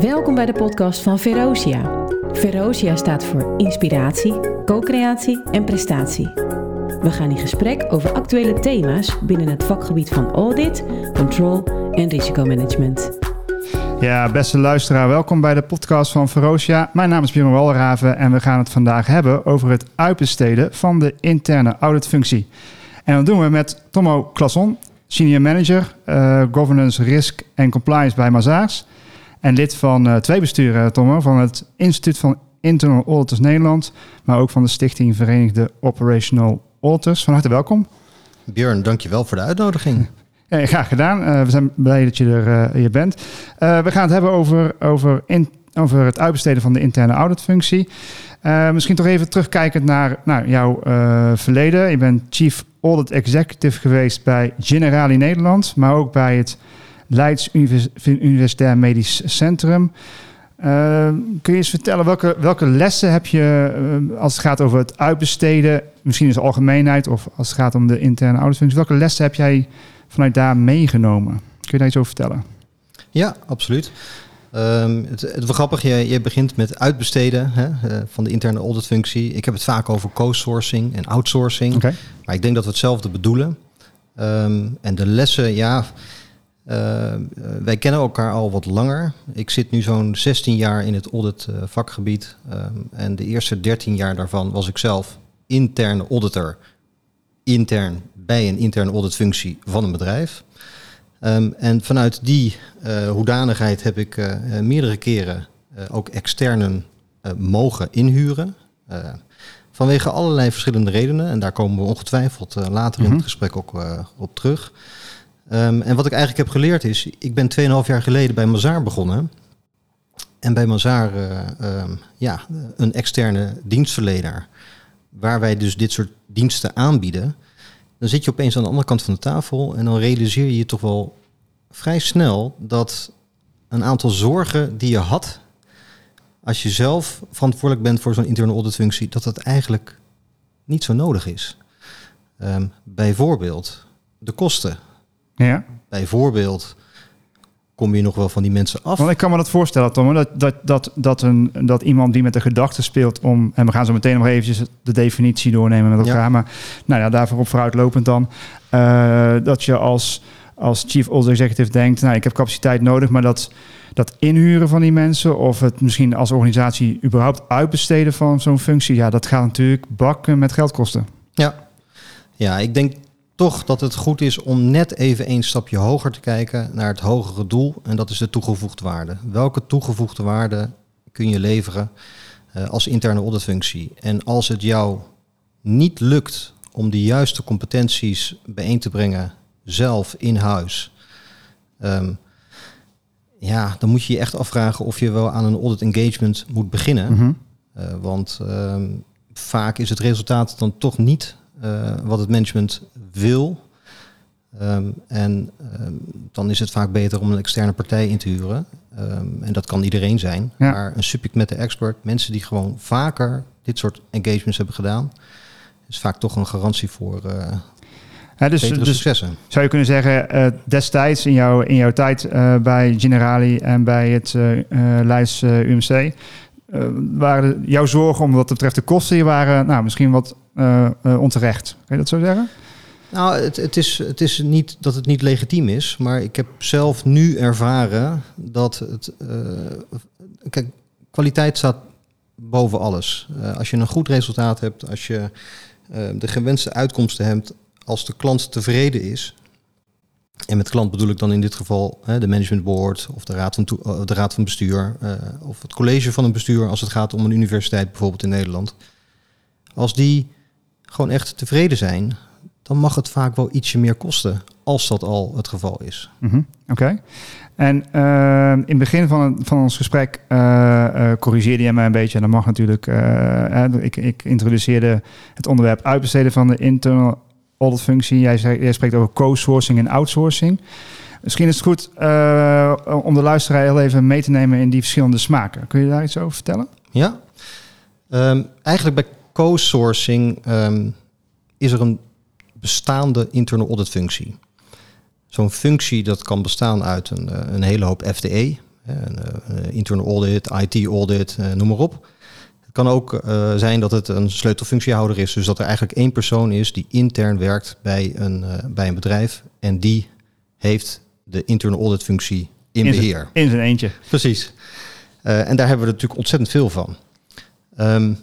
Welkom bij de podcast van Verosia. Verosia staat voor inspiratie, co-creatie en prestatie. We gaan in gesprek over actuele thema's binnen het vakgebied van audit, control en risicomanagement. Ja, beste luisteraar, welkom bij de podcast van Verosia. Mijn naam is Björn Walraven en we gaan het vandaag hebben over het uitbesteden van de interne auditfunctie. En dat doen we met Tomo Klasson, Senior Manager uh, Governance, Risk en Compliance bij Mazaars. En lid van uh, twee besturen, Tomo, van het Instituut van Internal Auditors Nederland, maar ook van de Stichting Verenigde Operational Auditors. Van harte welkom. Björn, dankjewel voor de uitnodiging. Ja, graag gedaan. Uh, we zijn blij dat je er uh, bent. Uh, we gaan het hebben over, over, in, over het uitbesteden van de interne auditfunctie. misschien toch even terugkijkend naar, naar jouw verleden. Je bent Chief Audit Executive geweest bij Generali Nederland, maar ook bij het Leids Universitair Medisch Centrum. kun je eens vertellen welke, welke lessen heb je als het gaat over het uitbesteden, misschien in de algemeenheid of als het gaat om de interne auditfunctie, welke lessen heb jij vanuit daar meegenomen? Kun je daar iets over vertellen? Ja, absoluut. Um, het, het was grappig, je, je begint met uitbesteden hè, uh, van de interne auditfunctie. Ik heb het vaak over co-sourcing en outsourcing. Okay. Maar ik denk dat we hetzelfde bedoelen. Um, en de lessen, ja, uh, wij kennen elkaar al wat langer. Ik zit nu zo'n 16 jaar in het audit uh, vakgebied. Um, en de eerste 13 jaar daarvan was ik zelf interne auditor. Intern bij een interne auditfunctie van een bedrijf. Um, en vanuit die uh, hoedanigheid heb ik meerdere keren ook externen mogen inhuren. vanwege allerlei verschillende redenen. En daar komen we ongetwijfeld later in het Mhm. gesprek ook op terug. Um, en wat ik eigenlijk heb geleerd is, ik ben 2,5 jaar geleden bij Mazaar begonnen. En bij Mazaar, um, ja, een externe dienstverlener. Waar wij dus dit soort diensten aanbieden dan zit je opeens aan de andere kant van de tafel en dan realiseer je je toch wel vrij snel dat een aantal zorgen die je had als je zelf verantwoordelijk bent voor zo'n interne auditfunctie, dat dat eigenlijk niet zo nodig is. Um, bijvoorbeeld de kosten. Ja. Bijvoorbeeld kom je nog wel van die mensen af. Want ik kan me dat voorstellen, Tom, dat, dat, dat, dat, een, dat iemand die met de gedachte speelt om, en we gaan zo meteen nog eventjes de definitie doornemen met elkaar, ja. maar nou ja, daarvoor op vooruitlopend dan, uh, dat je als, als chief audit executive denkt, nou ik heb capaciteit nodig, maar dat, dat inhuren van die mensen of het misschien als organisatie überhaupt uitbesteden van zo'n functie, ja, dat gaat natuurlijk bakken met geld kosten. Ja, ja ik denk toch dat het goed is om net even één stapje hoger te kijken naar het hogere doel. En dat is de toegevoegde waarde. Welke toegevoegde waarde kun je leveren uh, als interne auditfunctie? En als het jou niet lukt om de juiste competenties bijeen te brengen zelf in huis. Um, ja, dan moet je je echt afvragen of je wel aan een audit engagement moet beginnen. Mm -hmm. uh, want um, vaak is het resultaat dan toch niet uh, wat het management wil. Um, en um, dan is het vaak beter om een externe partij in te huren. Um, en dat kan iedereen zijn. Ja. Maar een subject matter expert, mensen die gewoon vaker dit soort engagements hebben gedaan, is vaak toch een garantie voor uh, ja, dus, dus. Zou je kunnen zeggen, uh, destijds in, jouw in jouw tijd uh, bij Generali en bij het uh, Leids UMC, waren jouw zorgen om wat betreft de kosten, die waren nou, misschien wat onterecht. Kan je dat zo zeggen? Nou, het, het, is, het is niet dat het niet legitiem is, maar ik heb zelf nu ervaren dat het. Kijk, kwaliteit staat boven alles. Als je een goed resultaat hebt, als je de gewenste uitkomsten hebt, als de klant tevreden is. En met klant bedoel ik dan in dit geval hè, de management board of de raad van, toe, de raad van bestuur of het college van een bestuur als het gaat om een universiteit bijvoorbeeld in Nederland. Als die gewoon echt tevreden zijn, dan mag het vaak wel ietsje meer kosten, als dat al het geval is. -hmm. Oké. En uh, in het begin van, van ons gesprek corrigeerde je mij een beetje. En dat mag natuurlijk. ik, ik introduceerde het onderwerp uitbesteden van de internal audit functie. Jij, jij spreekt over co-sourcing en outsourcing. Misschien is het goed om de luisteraar heel even mee te nemen in die verschillende smaken. Kun je daar iets over vertellen? Ja. Um, eigenlijk bij co-sourcing um, is er een bestaande internal audit functie. Zo'n functie dat kan bestaan uit een, een hele hoop FTE, Een, uh, internal audit, IT audit, noem maar op. Het kan ook zijn dat het een sleutelfunctiehouder is. Dus dat er eigenlijk één persoon is die intern werkt bij een, bij een bedrijf. En die heeft de internal audit functie in, beheer. In zijn eentje. Precies. en daar hebben we natuurlijk ontzettend veel van. Um,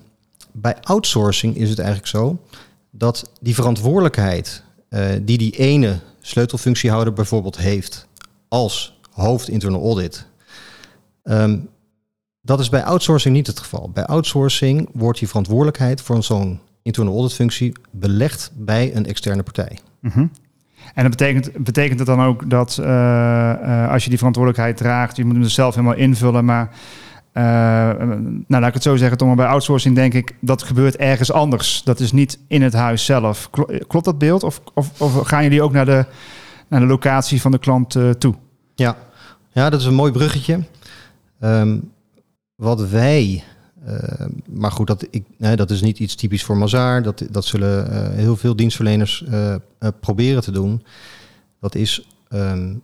bij outsourcing is het eigenlijk zo dat die verantwoordelijkheid die die ene sleutelfunctiehouder bijvoorbeeld heeft als hoofd internal audit, um, dat is bij outsourcing niet het geval. Bij outsourcing wordt die verantwoordelijkheid voor zo'n internal audit functie belegd bij een externe partij. Mm En dat betekent, betekent het dan ook dat uh, uh, als je die verantwoordelijkheid draagt, je moet hem dus zelf helemaal invullen, maar uh, nou, laat ik het zo zeggen, Tom, bij outsourcing denk ik dat gebeurt ergens anders. Dat is niet in het huis zelf. Klopt dat beeld? Of, of, of gaan jullie ook naar de, naar de locatie van de klant toe? Ja. ja, dat is een mooi bruggetje. Um, wat wij, uh, maar goed, dat, ik, dat is niet iets typisch voor Mazaar. Dat, dat zullen heel veel dienstverleners proberen te doen. Dat is um,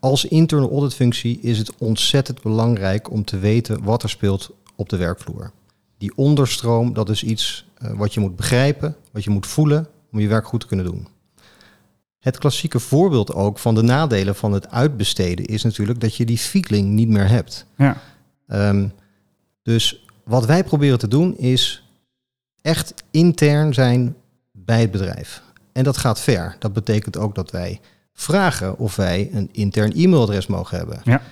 als interne auditfunctie is het ontzettend belangrijk om te weten wat er speelt op de werkvloer. Die onderstroom, dat is iets wat je moet begrijpen, wat je moet voelen om je werk goed te kunnen doen. Het klassieke voorbeeld ook van de nadelen van het uitbesteden is natuurlijk dat je die feeling niet meer hebt. Ja. Um, dus wat wij proberen te doen is echt intern zijn bij het bedrijf. En dat gaat ver. Dat betekent ook dat wij vragen of wij een intern e-mailadres mogen hebben. Ja.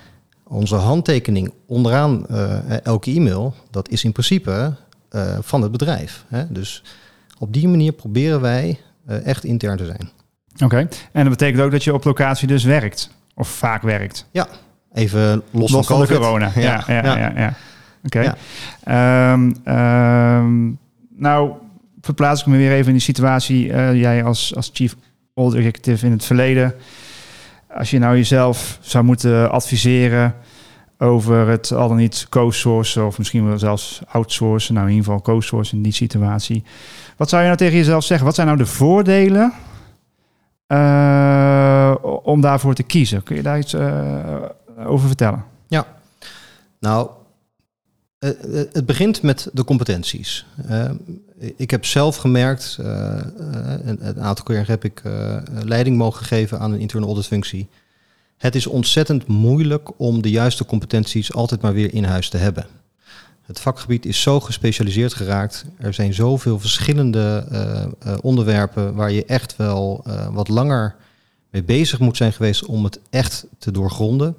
Onze handtekening onderaan uh, elke e-mail, dat is in principe uh, van het bedrijf. Hè? Dus op die manier proberen wij uh, echt intern te zijn. Oké, en dat betekent ook dat je op locatie dus werkt, of vaak werkt. Ja, even los, los van, de corona. Ja, ja, ja. ja, ja. Oké. Okay. Um, um, nou, verplaats ik me weer even in die situatie. jij als, als chief old executive in het verleden. Als je nou jezelf zou moeten adviseren over het al dan niet co-sourcen of misschien wel zelfs outsourcen, nou in ieder geval co-sourcen in die situatie. Wat zou je nou tegen jezelf zeggen? Wat zijn nou de voordelen om daarvoor te kiezen? Kun je daar iets uh, over vertellen? Ja, nou, uh, het begint met de competenties ik heb zelf gemerkt, uh, een, aantal keer heb ik leiding mogen geven aan een internal audit functie. Het is ontzettend moeilijk om de juiste competenties altijd maar weer in huis te hebben. Het vakgebied is zo gespecialiseerd geraakt. Er zijn zoveel verschillende uh, onderwerpen waar je echt wel wat langer mee bezig moet zijn geweest om het echt te doorgronden.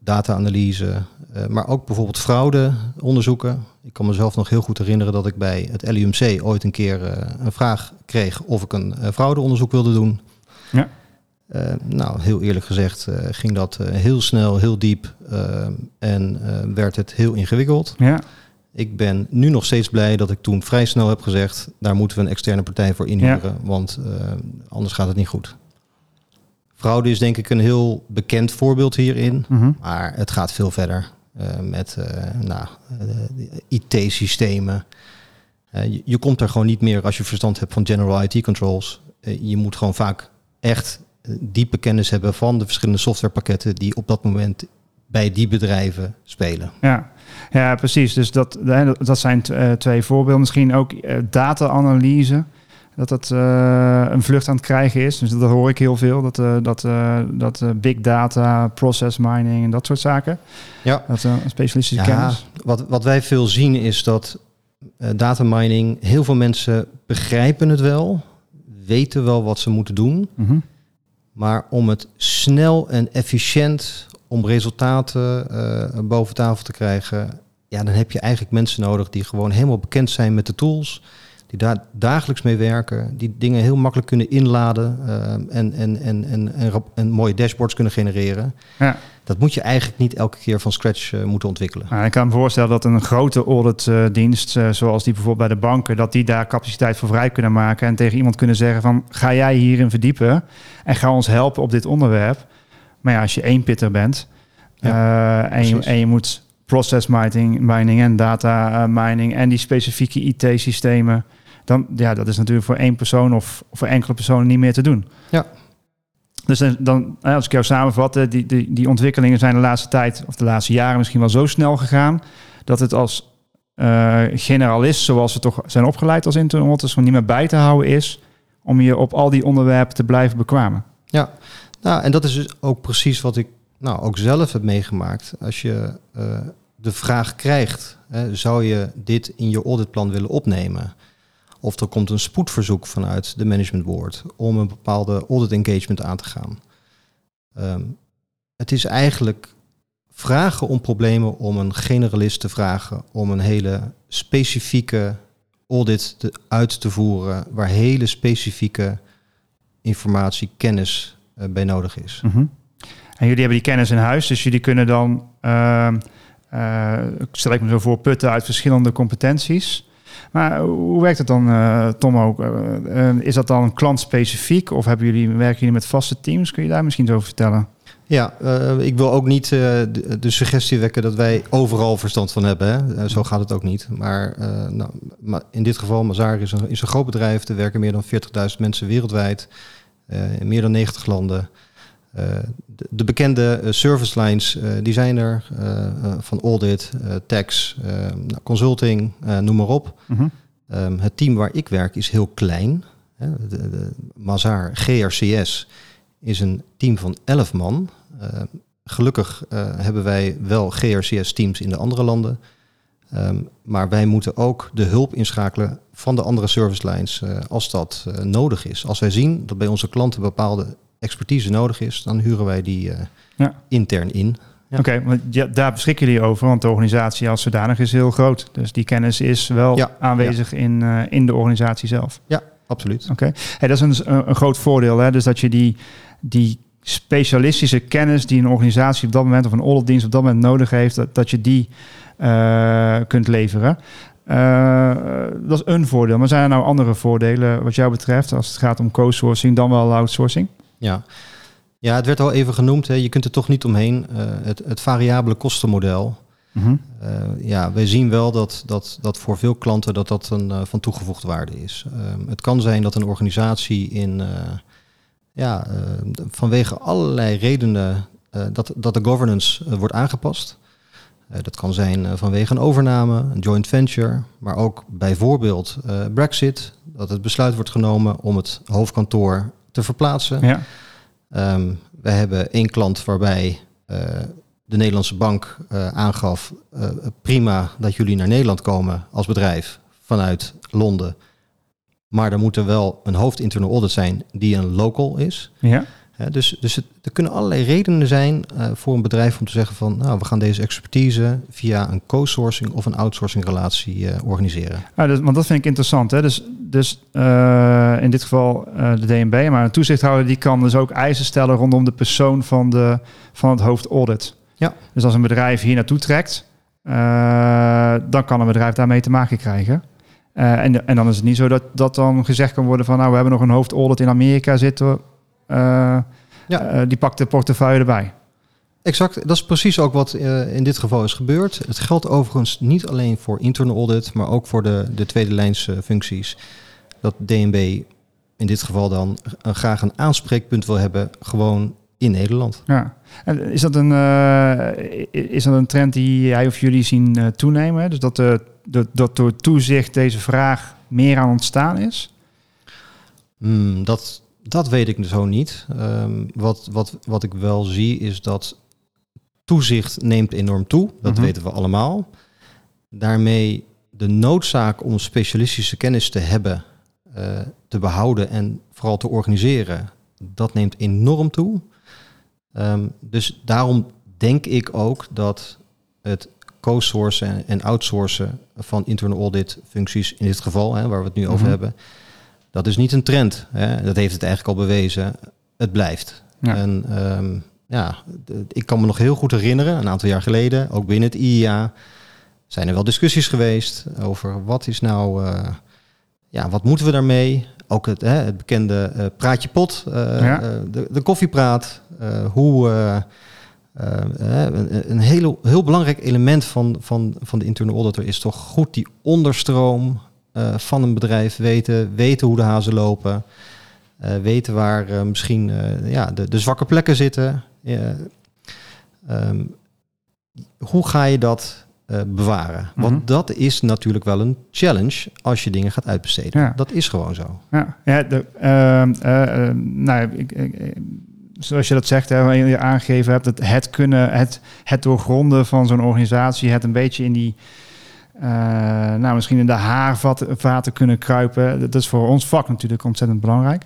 Data-analyse, maar ook bijvoorbeeld fraudeonderzoeken. Ik kan mezelf nog heel goed herinneren dat ik bij het LUMC ooit een keer uh, een vraag kreeg of ik een uh, fraudeonderzoek wilde doen. Ja. Uh, nou, heel eerlijk gezegd ging dat heel snel, heel diep en werd het heel ingewikkeld. Ja. Ik ben nu nog steeds blij dat ik toen vrij snel heb gezegd, daar moeten we een externe partij voor inhuren, ja. want anders gaat het niet goed. Fraude is denk ik een heel bekend voorbeeld hierin, mm -hmm. maar het gaat veel verder. Met nou, IT-systemen. Je, je, komt er gewoon niet meer als je verstand hebt van general IT controls. je moet gewoon vaak echt diepe kennis hebben van de verschillende softwarepakketten die op dat moment bij die bedrijven spelen. Ja, ja precies. Dus dat, dat zijn twee voorbeelden. Misschien ook data-analyse dat dat uh, een vlucht aan het krijgen is. Dus dat hoor ik heel veel. Dat, uh, dat, uh, dat big data, process mining en dat soort zaken. Ja. Dat een specialistische ja, kennis. Wat, wat wij veel zien is dat data mining, heel veel mensen begrijpen het wel, weten wel wat ze moeten doen. Mm -hmm. Maar om het snel en efficiënt, om resultaten boven tafel te krijgen, ja, dan heb je eigenlijk mensen nodig die gewoon helemaal bekend zijn met de tools die daar dagelijks mee werken, die dingen heel makkelijk kunnen inladen uh, en, en, en, en, en, mooie dashboards kunnen genereren. Ja. Dat moet je eigenlijk niet elke keer van scratch uh, moeten ontwikkelen. Nou, ik kan me voorstellen dat een grote auditdienst, uh, zoals die bijvoorbeeld bij de banken, dat die daar capaciteit voor vrij kunnen maken en tegen iemand kunnen zeggen van ga jij hierin verdiepen en ga ons helpen op dit onderwerp. Maar ja, als je één pitter bent ja, en, je, en je moet process mining, mining en data mining en die specifieke IT-systemen dan ja, dat is natuurlijk voor één persoon of voor enkele personen niet meer te doen. Ja. Dus dan, als ik jou samenvat, die, die, die ontwikkelingen zijn de laatste tijd, of de laatste jaren misschien wel zo snel gegaan, dat het als generalist, zoals we toch zijn opgeleid als intern van niet meer bij te houden is, om je op al die onderwerpen te blijven bekwamen. Ja, nou, en dat is dus ook precies wat ik nou, ook zelf heb meegemaakt. Als je uh, de vraag krijgt, hè, zou je dit in je auditplan willen opnemen? Of er komt een spoedverzoek vanuit de management board om een bepaalde audit engagement aan te gaan. Um, het is eigenlijk vragen om problemen om een generalist te vragen om een hele specifieke audit uit te voeren waar hele specifieke informatie, kennis uh, bij nodig is. -hmm. En jullie hebben die kennis in huis, dus jullie kunnen dan, uh, uh, stel ik me zo voor, putten uit verschillende competenties. Maar hoe werkt het dan, uh, Tom ook? is dat dan klantspecifiek of hebben jullie, werken jullie met vaste teams? Kun je daar misschien zo over vertellen? Ja, ik wil ook niet de, suggestie wekken dat wij overal verstand van hebben. Hè? Zo gaat het ook niet. Maar, nou, maar in dit geval, Mazar is een, is een groot bedrijf. Er werken meer dan 40.000 mensen wereldwijd. in meer dan 90 landen. De, de, bekende service lines, die zijn er. van audit, tax, nou, consulting, noem maar op. -huh. um, het team waar ik werk is heel klein. De, de Mazar GRCS is een team van 11 man. Uh, gelukkig uh, hebben wij wel GRCS-teams in de andere landen. Um, maar wij moeten ook de hulp inschakelen van de andere service lines uh, als dat nodig is. Als wij zien dat bij onze klanten bepaalde expertise nodig is, dan huren wij die ja. intern in. Ja. Oké, okay, ja, daar beschikken jullie over, want de organisatie als zodanig is heel groot. Dus die kennis is wel ja, aanwezig In, in de organisatie zelf. Ja, absoluut. Oké, okay. hey, dat is een, een groot voordeel, hè? dus dat je die die specialistische kennis die een organisatie op dat moment of een auditdienst op dat moment nodig heeft, dat, dat je die uh, kunt leveren. Uh, dat is een voordeel. Maar zijn er nou andere voordelen wat jou betreft als het gaat om co-sourcing dan wel outsourcing? Ja. Ja, het werd al even genoemd. Hè. Je kunt er toch niet omheen. Uh, het, het variabele kostenmodel. Mm -hmm. ja, wij zien wel dat, dat, dat voor veel klanten dat dat een van toegevoegde waarde is. het kan zijn dat een organisatie in ja, vanwege allerlei redenen dat, dat de governance wordt aangepast. dat kan zijn vanwege een overname, een joint venture, maar ook bijvoorbeeld Brexit, dat het besluit wordt genomen om het hoofdkantoor te verplaatsen. Ja. Um, we hebben één klant waarbij de Nederlandse bank aangaf, prima dat jullie naar Nederland komen als bedrijf vanuit Londen. Maar er moet er wel een hoofdinterne audit zijn die een local is. Ja. dus dus het, er kunnen allerlei redenen zijn voor een bedrijf om te zeggen van... nou, we gaan deze expertise via een co-sourcing of een outsourcing relatie organiseren. Ja, dus, want dat vind ik interessant. Hè? Dus, dus uh, in dit geval de DNB, maar een toezichthouder die kan dus ook eisen stellen rondom de persoon van, de, van het hoofdaudit. Ja. Dus als een bedrijf hier naartoe trekt, dan kan een bedrijf daarmee te maken krijgen. En, en dan is het niet zo dat, dat dan gezegd kan worden van... nou, we hebben nog een hoofdaudit in Amerika zitten. Ja. Die pakt de portefeuille erbij. Exact, dat is precies ook wat in dit geval is gebeurd. Het geldt overigens niet alleen voor internal audit... maar ook voor de, de tweede lijns functies. Dat DNB in dit geval dan graag een aanspreekpunt wil hebben... gewoon in Nederland. Ja. En is dat een, is dat een trend die jij of jullie zien toenemen? Dus dat de dat, dat door toezicht deze vraag meer aan ontstaan is? Hmm, dat, dat weet ik zo niet. Um, wat, wat, wat ik wel zie is dat toezicht neemt enorm toe. Dat mhm. weten we allemaal. Daarmee de noodzaak om specialistische kennis te hebben, te behouden en vooral te organiseren, dat neemt enorm toe. Um, dus daarom denk ik ook dat het co-sourcen en outsourcen van internal audit functies in dit geval, hè, waar we het nu over mhm. hebben, dat is niet een trend. Hè. Dat heeft het eigenlijk al bewezen. Het blijft. En um, ja, ik kan me nog heel goed herinneren, een aantal jaar geleden, ook binnen het IIA, zijn er wel discussies geweest over wat is nou, uh, ja, wat moeten we daarmee? Ook het, hè, het bekende uh, praatje pot, uh, ja. de, de koffiepraat, hoe een, een heel, heel belangrijk element van, van, van de internal auditor is toch goed die onderstroom van een bedrijf weten, weten hoe de hazen lopen. weten waar misschien ja, de, de zwakke plekken zitten. Um, hoe ga je dat uh, bewaren? Want mhm. dat is natuurlijk wel een challenge als je dingen gaat uitbesteden. Ja. Dat is gewoon zo. Ja, ja de, uh, uh, nou, ik, ik, zoals je dat zegt, hè, je aangegeven hebt, het, het kunnen, het, het doorgronden van zo'n organisatie, het een beetje in die, nou misschien in de haarvaten kunnen kruipen. Dat is voor ons vak natuurlijk ontzettend belangrijk.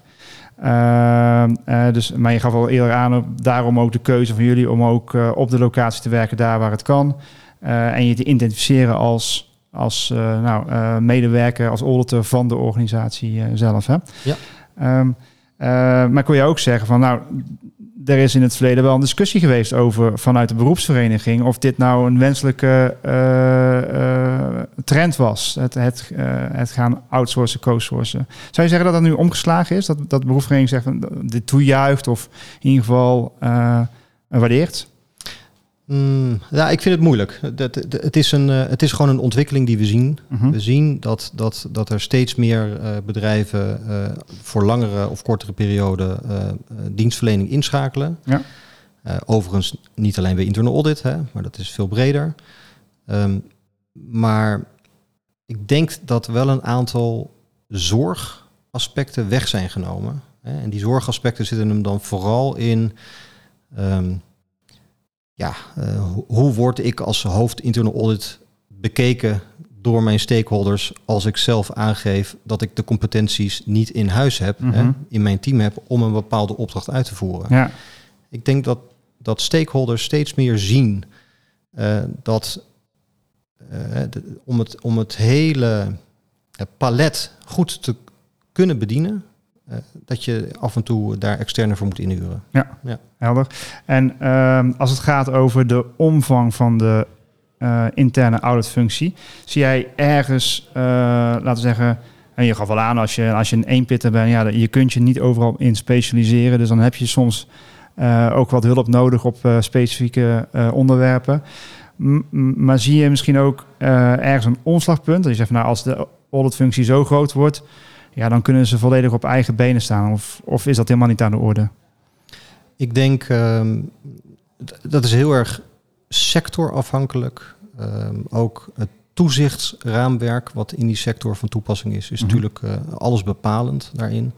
Uh, dus, maar je gaf al eerder aan, daarom ook de keuze van jullie om ook uh, op de locatie te werken daar waar het kan. Uh, en je te identificeren als, als nou, medewerker, als auditor van de organisatie zelf. Hè? Ja. Um, maar kon je ook zeggen van nou, er is in het verleden wel een discussie geweest over vanuit de beroepsvereniging of dit nou een wenselijke uh, trend was. Het, het, uh, het gaan outsourcen, co-sourcen. Zou je zeggen dat dat nu omgeslagen is? Dat, dat de beroepsvereniging zegt van dit toejuicht of in ieder geval waardeert? Mm, ja, ik vind het moeilijk. Dat, het, is een, uh, het is gewoon een ontwikkeling die we zien. Mhm. We zien dat, dat, dat er steeds meer uh, bedrijven uh, voor langere of kortere perioden dienstverlening inschakelen. Ja. overigens niet alleen bij internal audit, hè, maar dat is veel breder. Um, maar ik denk dat wel een aantal zorgaspecten weg zijn genomen. Hè. En die zorgaspecten zitten hem dan vooral in... Um, ja, uh, hoe word ik als hoofd internal audit bekeken door mijn stakeholders als ik zelf aangeef dat ik de competenties niet in huis heb, hè, mhm. in mijn team heb om een bepaalde opdracht uit te voeren. Ja. Ik denk dat, dat stakeholders steeds meer zien uh, dat uh, om, het, om het hele palet goed te kunnen bedienen, dat je af en toe daar externe voor moet inhuren. Ja, ja. helder. En uh, als het gaat over de omvang van de uh, interne auditfunctie, zie jij ergens, uh, laten we zeggen, en je gaf wel aan als je, als je een eenpitter bent, ja, je kunt je niet overal in specialiseren. Dus dan heb je soms ook wat hulp nodig op specifieke onderwerpen. M maar zie je misschien ook ergens een omslagpunt? Dat je zegt, nou, als de auditfunctie zo groot wordt, ja, dan kunnen ze volledig op eigen benen staan. Of, of is dat helemaal niet aan de orde? Ik denk uh, dat is heel erg sectorafhankelijk. Uh, ook het toezichtsraamwerk wat in die sector van toepassing is, is mhm. natuurlijk uh, alles bepalend daarin.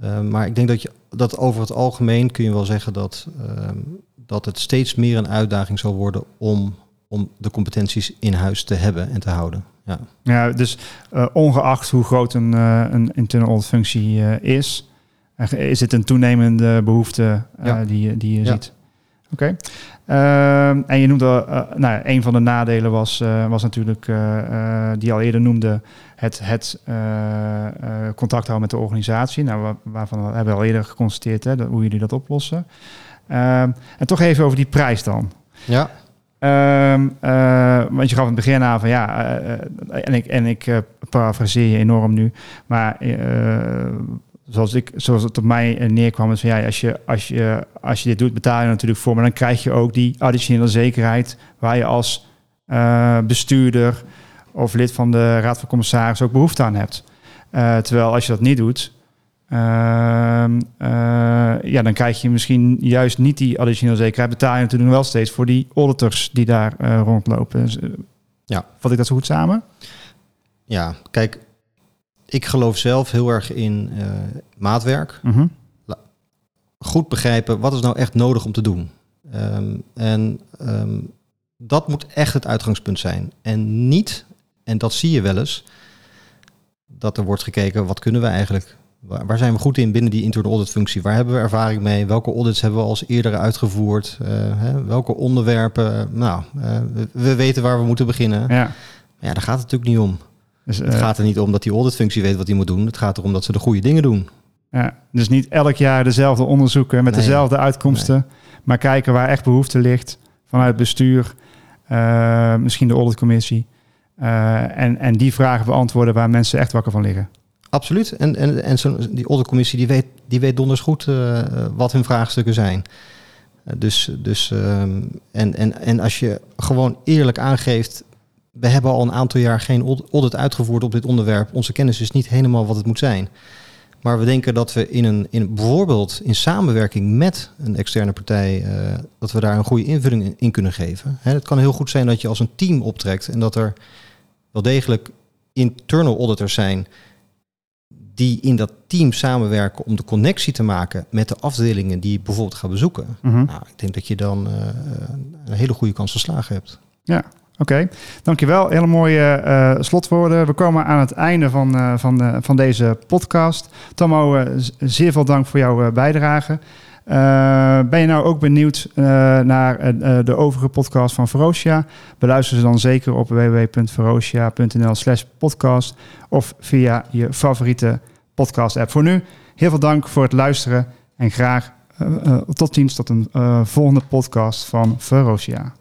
Ehm, maar ik denk dat je dat over het algemeen kun je wel zeggen dat, dat het steeds meer een uitdaging zal worden om, om de competenties in huis te hebben en te houden. Ja, ja dus uh, ongeacht hoe groot een, uh, een internal audit functie uh, is, is het een toenemende behoefte ja. die, die je ja. ziet. Oké. Okay. Ehm, en je noemde, nou, een van de nadelen was, was natuurlijk, die al eerder noemde, het, het contact houden met de organisatie. Nou, waarvan we hebben we al eerder geconstateerd hè, dat, hoe jullie dat oplossen. Ehm, en toch even over die prijs dan. Ja. Um, uh, want je gaf in het begin aan van ja, uh, en ik, en ik uh, parafraseer je enorm nu, maar zoals, ik, zoals het op mij neerkwam, is van ja, als je, als, je, als je dit doet, betaal je natuurlijk voor, maar dan krijg je ook die additionele zekerheid waar je als bestuurder of lid van de Raad van Commissaris ook behoefte aan hebt. terwijl als je dat niet doet, Ehm, eh, ja, dan krijg je misschien juist niet die additionele zekerheid. Betaal je natuurlijk wel steeds voor die auditors die daar uh, rondlopen. Dus, uh, ja. Vat ik dat zo goed samen? Ja, kijk, ik geloof zelf heel erg in maatwerk. Mhm. Goed begrijpen, wat is nou echt nodig om te doen? Um, en um, dat moet echt het uitgangspunt zijn. En niet, en dat zie je wel eens, dat er wordt gekeken, wat kunnen we eigenlijk Waar, zijn we goed in binnen die internal audit functie? Waar hebben we ervaring mee? Welke audits hebben we als eerder uitgevoerd? Uh, hè, welke onderwerpen? Nou, uh, we, weten waar we moeten beginnen. Ja. Maar ja, daar gaat het natuurlijk niet om. Dus, het eh, gaat er niet om dat die auditfunctie weet wat hij moet doen. Het gaat erom dat ze de goede dingen doen. Ja, dus niet elk jaar dezelfde onderzoeken met dezelfde uitkomsten. Maar kijken waar echt behoefte ligt vanuit het bestuur, misschien de auditcommissie. en, en die vragen beantwoorden waar mensen echt wakker van liggen. Absoluut. En, en, en zo, die auditcommissie die weet, die weet donders goed uh, wat hun vraagstukken zijn. Uh, dus, dus um, en, en, en als je gewoon eerlijk aangeeft, we hebben al een aantal jaar geen audit uitgevoerd op dit onderwerp. Onze kennis is niet helemaal wat het moet zijn. Maar we denken dat we in een, in, bijvoorbeeld in samenwerking met een externe partij, dat we daar een goede invulling in, kunnen geven. Hè, het kan heel goed zijn dat je als een team optrekt en dat er wel degelijk internal auditors zijn die in dat team samenwerken om de connectie te maken met de afdelingen die je bijvoorbeeld gaat bezoeken. Mhm. nou, ik denk dat je dan uh, een hele goede kans van slagen hebt. Ja, Oké, dankjewel. Hele mooie uh, slotwoorden. We komen aan het einde van, uh, van, van deze podcast. Tomo, zeer veel dank voor jouw bijdrage. ben je nou ook benieuwd naar de overige podcast van Verosia? Beluister ze dan zeker op www.verosia.nl slash podcast of via je favoriete podcast app. Voor nu, heel veel dank voor het luisteren en graag tot ziens tot een volgende podcast van you.